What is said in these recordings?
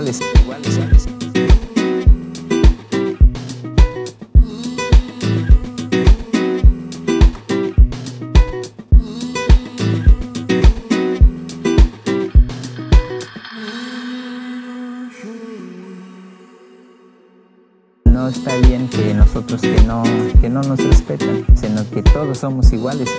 iguales. No está bien que nosotros que no, que no nos respetan, sino que todos somos iguales,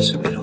perseverar.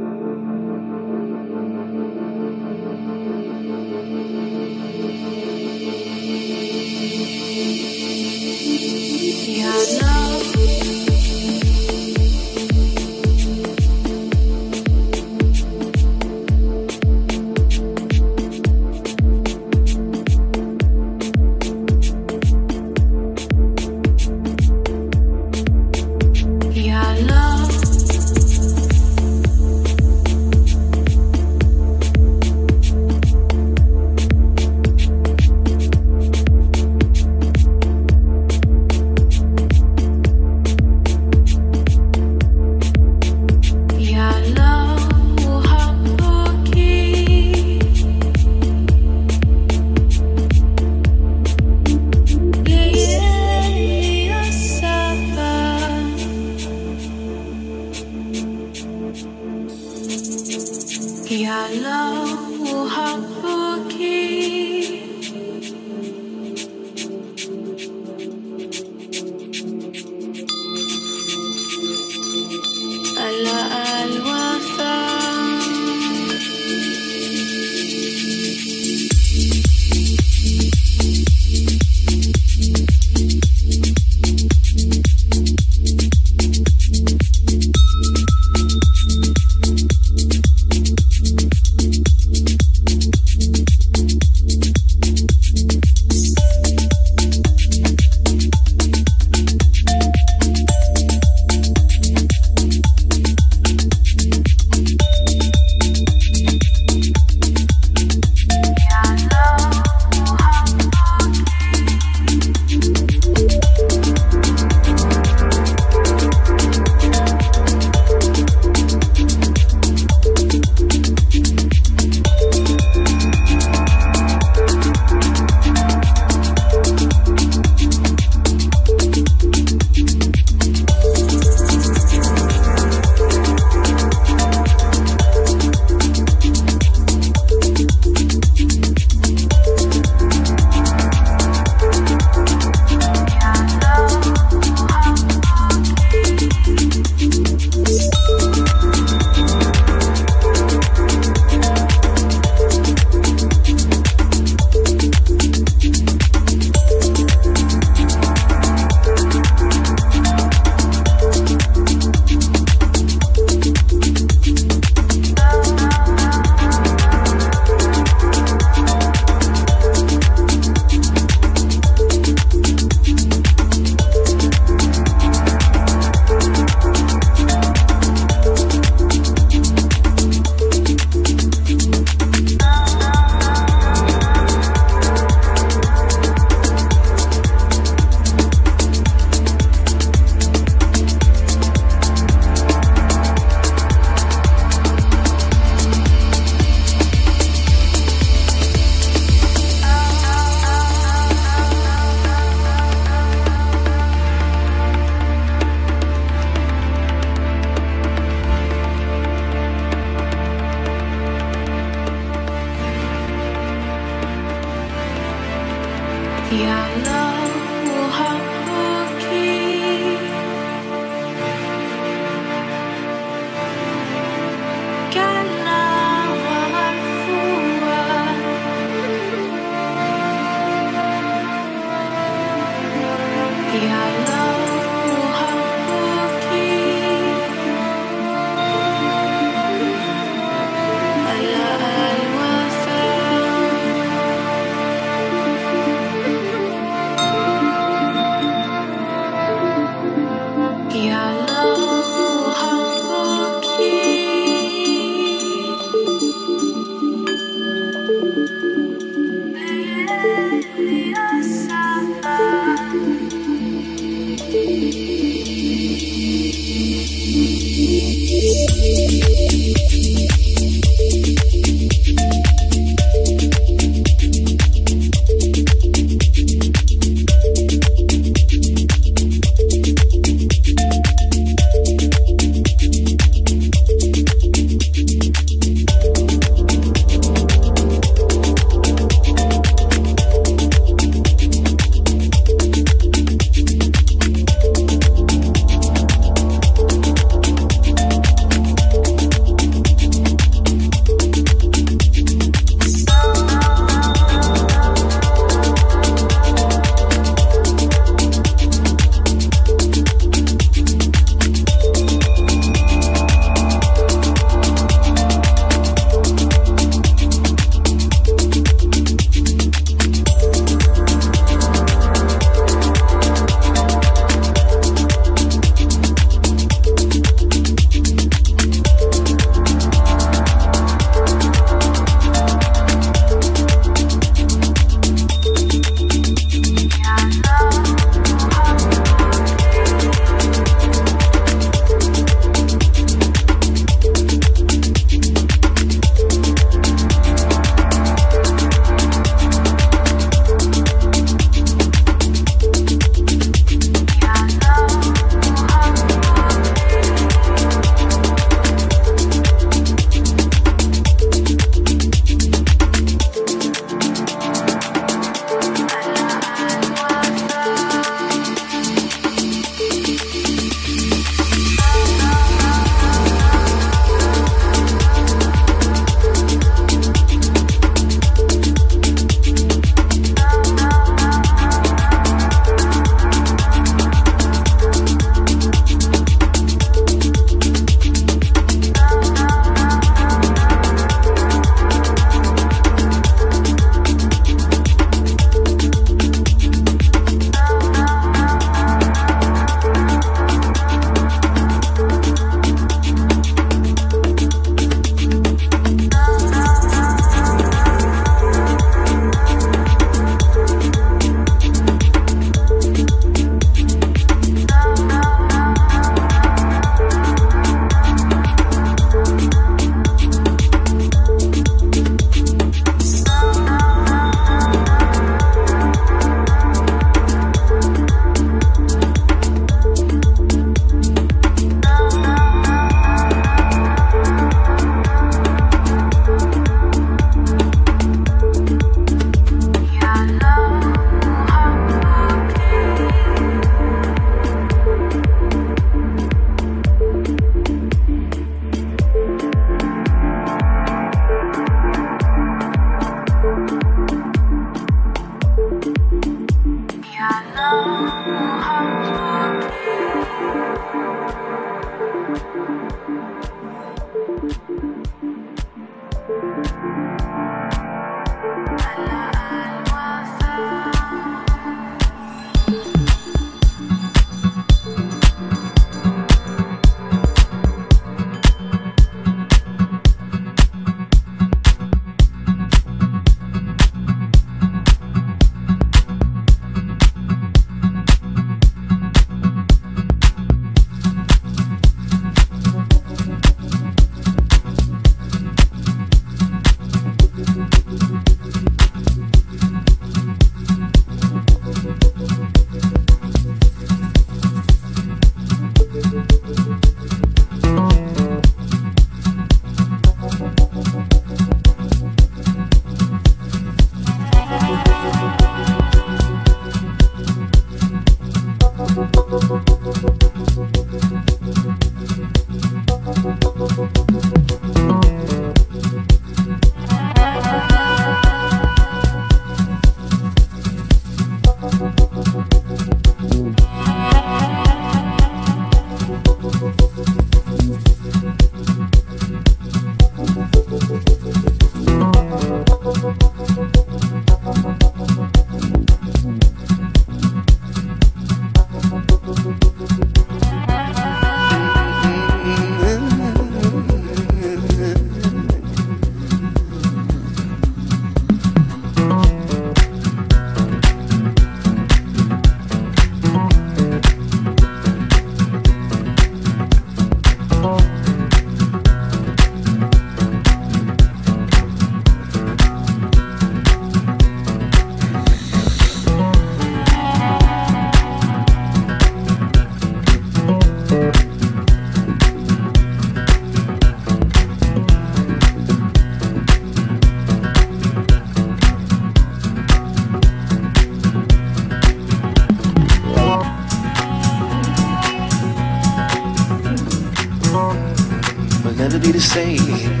say.